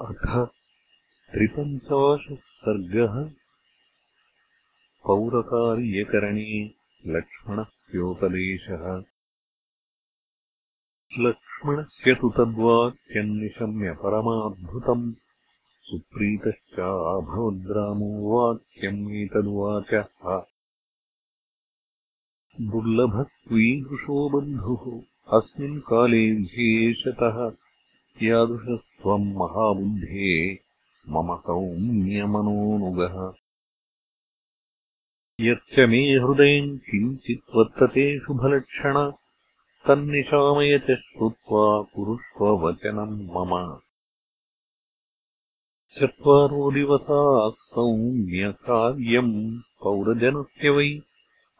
अथ त्रिपञ्चाशः सर्गः। पौरकार्यकरणे लक्ष्मणस्योपदेशः। लक्ष्मणस्य तु तद्वाक्यन्निशम्य परमाद्भुतम्। सुप्रीतश्चाभवद्रामो वाक्यम् एतद्वाचः दुर्लभस्त्वीदृशो बन्धुः। अस्मिन् काले विशेषतः यादृशस्त्वम् महाबुद्धे मम सौम्यमनोनुगः यच्च मे हृदयम् किञ्चित् वर्तते शुभलक्षण तन्निशामय च श्रुत्वा कुरुष्व वचनम् मम। चत्वारो दिवसाः सौम्यकार्यम् पौरजनस्य वै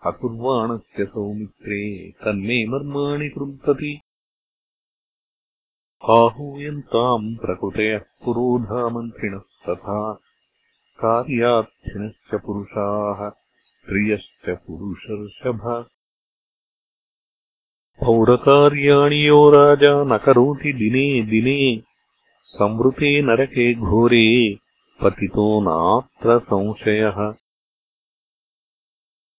अकुर्वाणस्य सौमित्रे तन्मे मर्माणि कृन्तति आहूयन्ताम् प्रकृतयः पुरोधामन्त्रिणः तथा कार्यार्थिनश्च पुरुषाः स्त्रियश्च पुरुषर्षभ। पौरकार्याणि यो राजा न करोति दिने दिने संवृते नरके घोरे पतितो नात्र संशयः।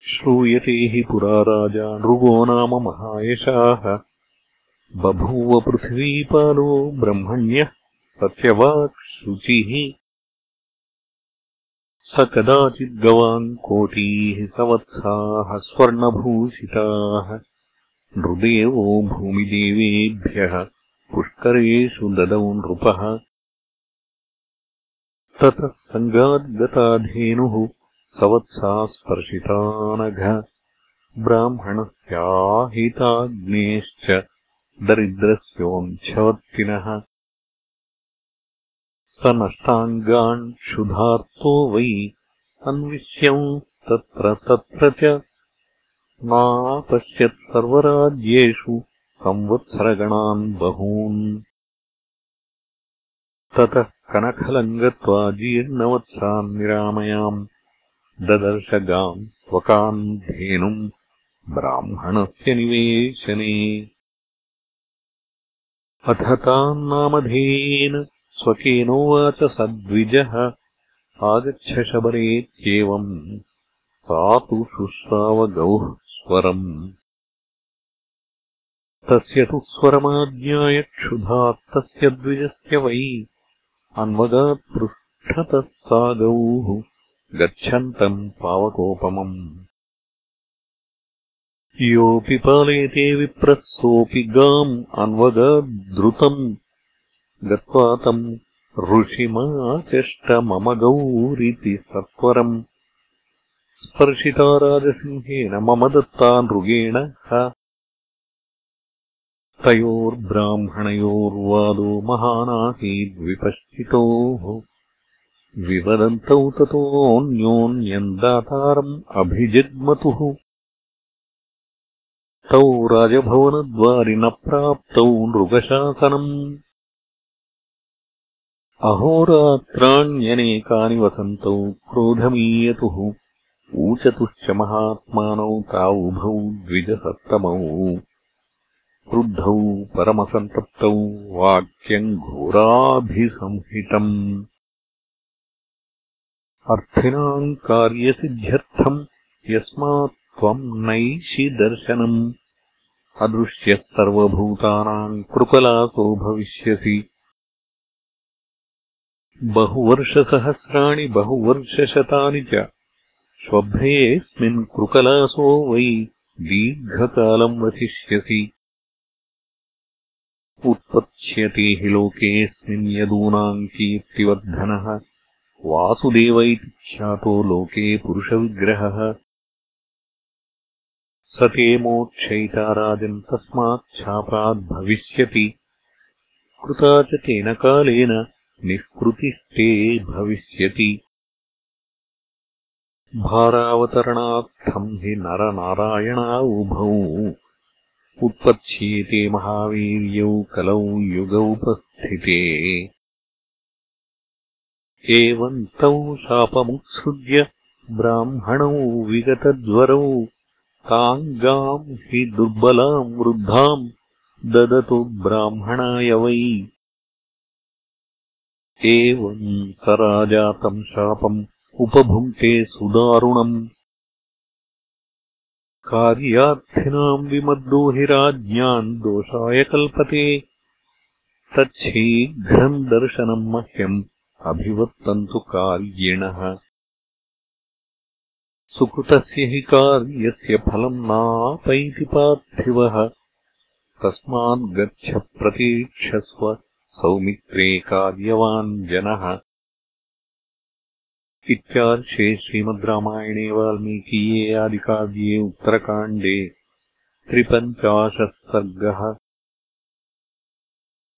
श्रूयते हि पुरा राजा नृगो नाम महायशाः बभूव पृथिवीपालो ब्रह्मण्यः सत्यवाक् शुचिः। स कदाचिद्गवान् कोटीः सवत्साः स्वर्णभूषिताः। नृदेवो भूमिदेवेभ्यः पुष्करेषु ददौ नृपः। ततः सङ्गाद्गताधेनुः सवत्सा स्पर्शितानघ। ब्राह्मणस्याहिताग्नेश्च दरिद्रस्योऽच्छवत्तिनः स नष्टाङ्गान् क्षुधार्तो वै अन्विष्यंस्तत्र तत्र च नापश्यत्सर्वराज्येषु संवत्सरगणान् बहून्। ततः कनखलम् गत्वा जीर्णवत्सान् निरामयाम्। ददर्शगाम् स्वकान् धेनुम् ब्राह्मणस्य निवेशने अथ तान्नामधेयेन स्वकेनोवाच सद्विजः। आगच्छ शबरेत्येवम्। सा तु शुश्रावगौः स्वरम्। तस्य तु स्वरमाज्ञायक्षुधात्तस्य द्विजस्य वै। अन्वगात्पृष्ठतः सा गौः। गच्छन्तम् पावकोपमम् योऽपि पालयते विप्रः सोऽपि गाम् अन्वगाद्रुतम् गत्वा तम् ऋषिमाचष्ट मम गौरिति सत्वरम् स्पर्शिता राजसिंहेन मम दत्ता नृगेण ह। तयोर्ब्राह्मणयोर्वादो महानासीद्विपश्चितोः विवदन्तौ ततोऽन्योन्यम् दातारम् अभिजग्मतुः तौ राजभवनद्वारिणप्राप्तौ नृगशासनम् अहोरात्राण्यनेकानि वसन्तौ क्रोधमीयतुः। ऊचतुश्च महात्मानौ तावुभौ द्विजसत्तमौ। क्रुद्धौ परमसन्तप्तौ वाक्यम् घोराभिसंहितम्। अर्थिनाम् कार्यसिद्ध्यर्थम् यस्मात् त्वम् नैषि दर्शनम्। अदृश्यः सर्वभूतानाम् कृपलासो भविष्यसि। बहुवर्षसहस्राणि बहुवर्षशतानि च श्वभ्रेऽस्मिन् कृकलासो वै दीर्घकालम् वसिष्यसि। उत्पत्स्यते हि लोकेऽस्मिन् यदूनाम् कीर्तिवर्धनः। वासुदेव इति ख्यातो लोके पुरुषविग्रहः स ते मोक्षयिता राजन् तस्माच्छापाद्भविष्यति कृता च तेन कालेन निष्कृतिस्ते भविष्यति। भारावतरणार्थम् हि नरनारायणा उभौ उत्पत्स्येते महावीर्यौ कलौ युगौपस्थिते एवम् तौ शापमुत्सृज्य ब्राह्मणौ विगतज्वरौ ताम् गाम् हि दुर्बलाम् वृद्धाम् ददतु ब्राह्मणाय वै। एवम् स राजातम् शापम् उपभुङ्क्ते सुदारुणम्। कार्यार्थिनाम् विमद्दो हि राज्ञाम् दोषाय कल्पते। तच्छीघ्रम् दर्शनम् मह्यम् अभिवर्तन्तु कार्यिणः सुकृतस्य हि कार्यस्य फलम् नापैति पार्थिवः। तस्माद्गच्छ प्रतीक्षस्व सौमित्रे कार्यवान् जनः। इत्यार्षे श्रीमद् रामायणे वाल्मीकीये आदिकाव्ये उत्तरकाण्डे त्रिपञ्चाशः सर्गः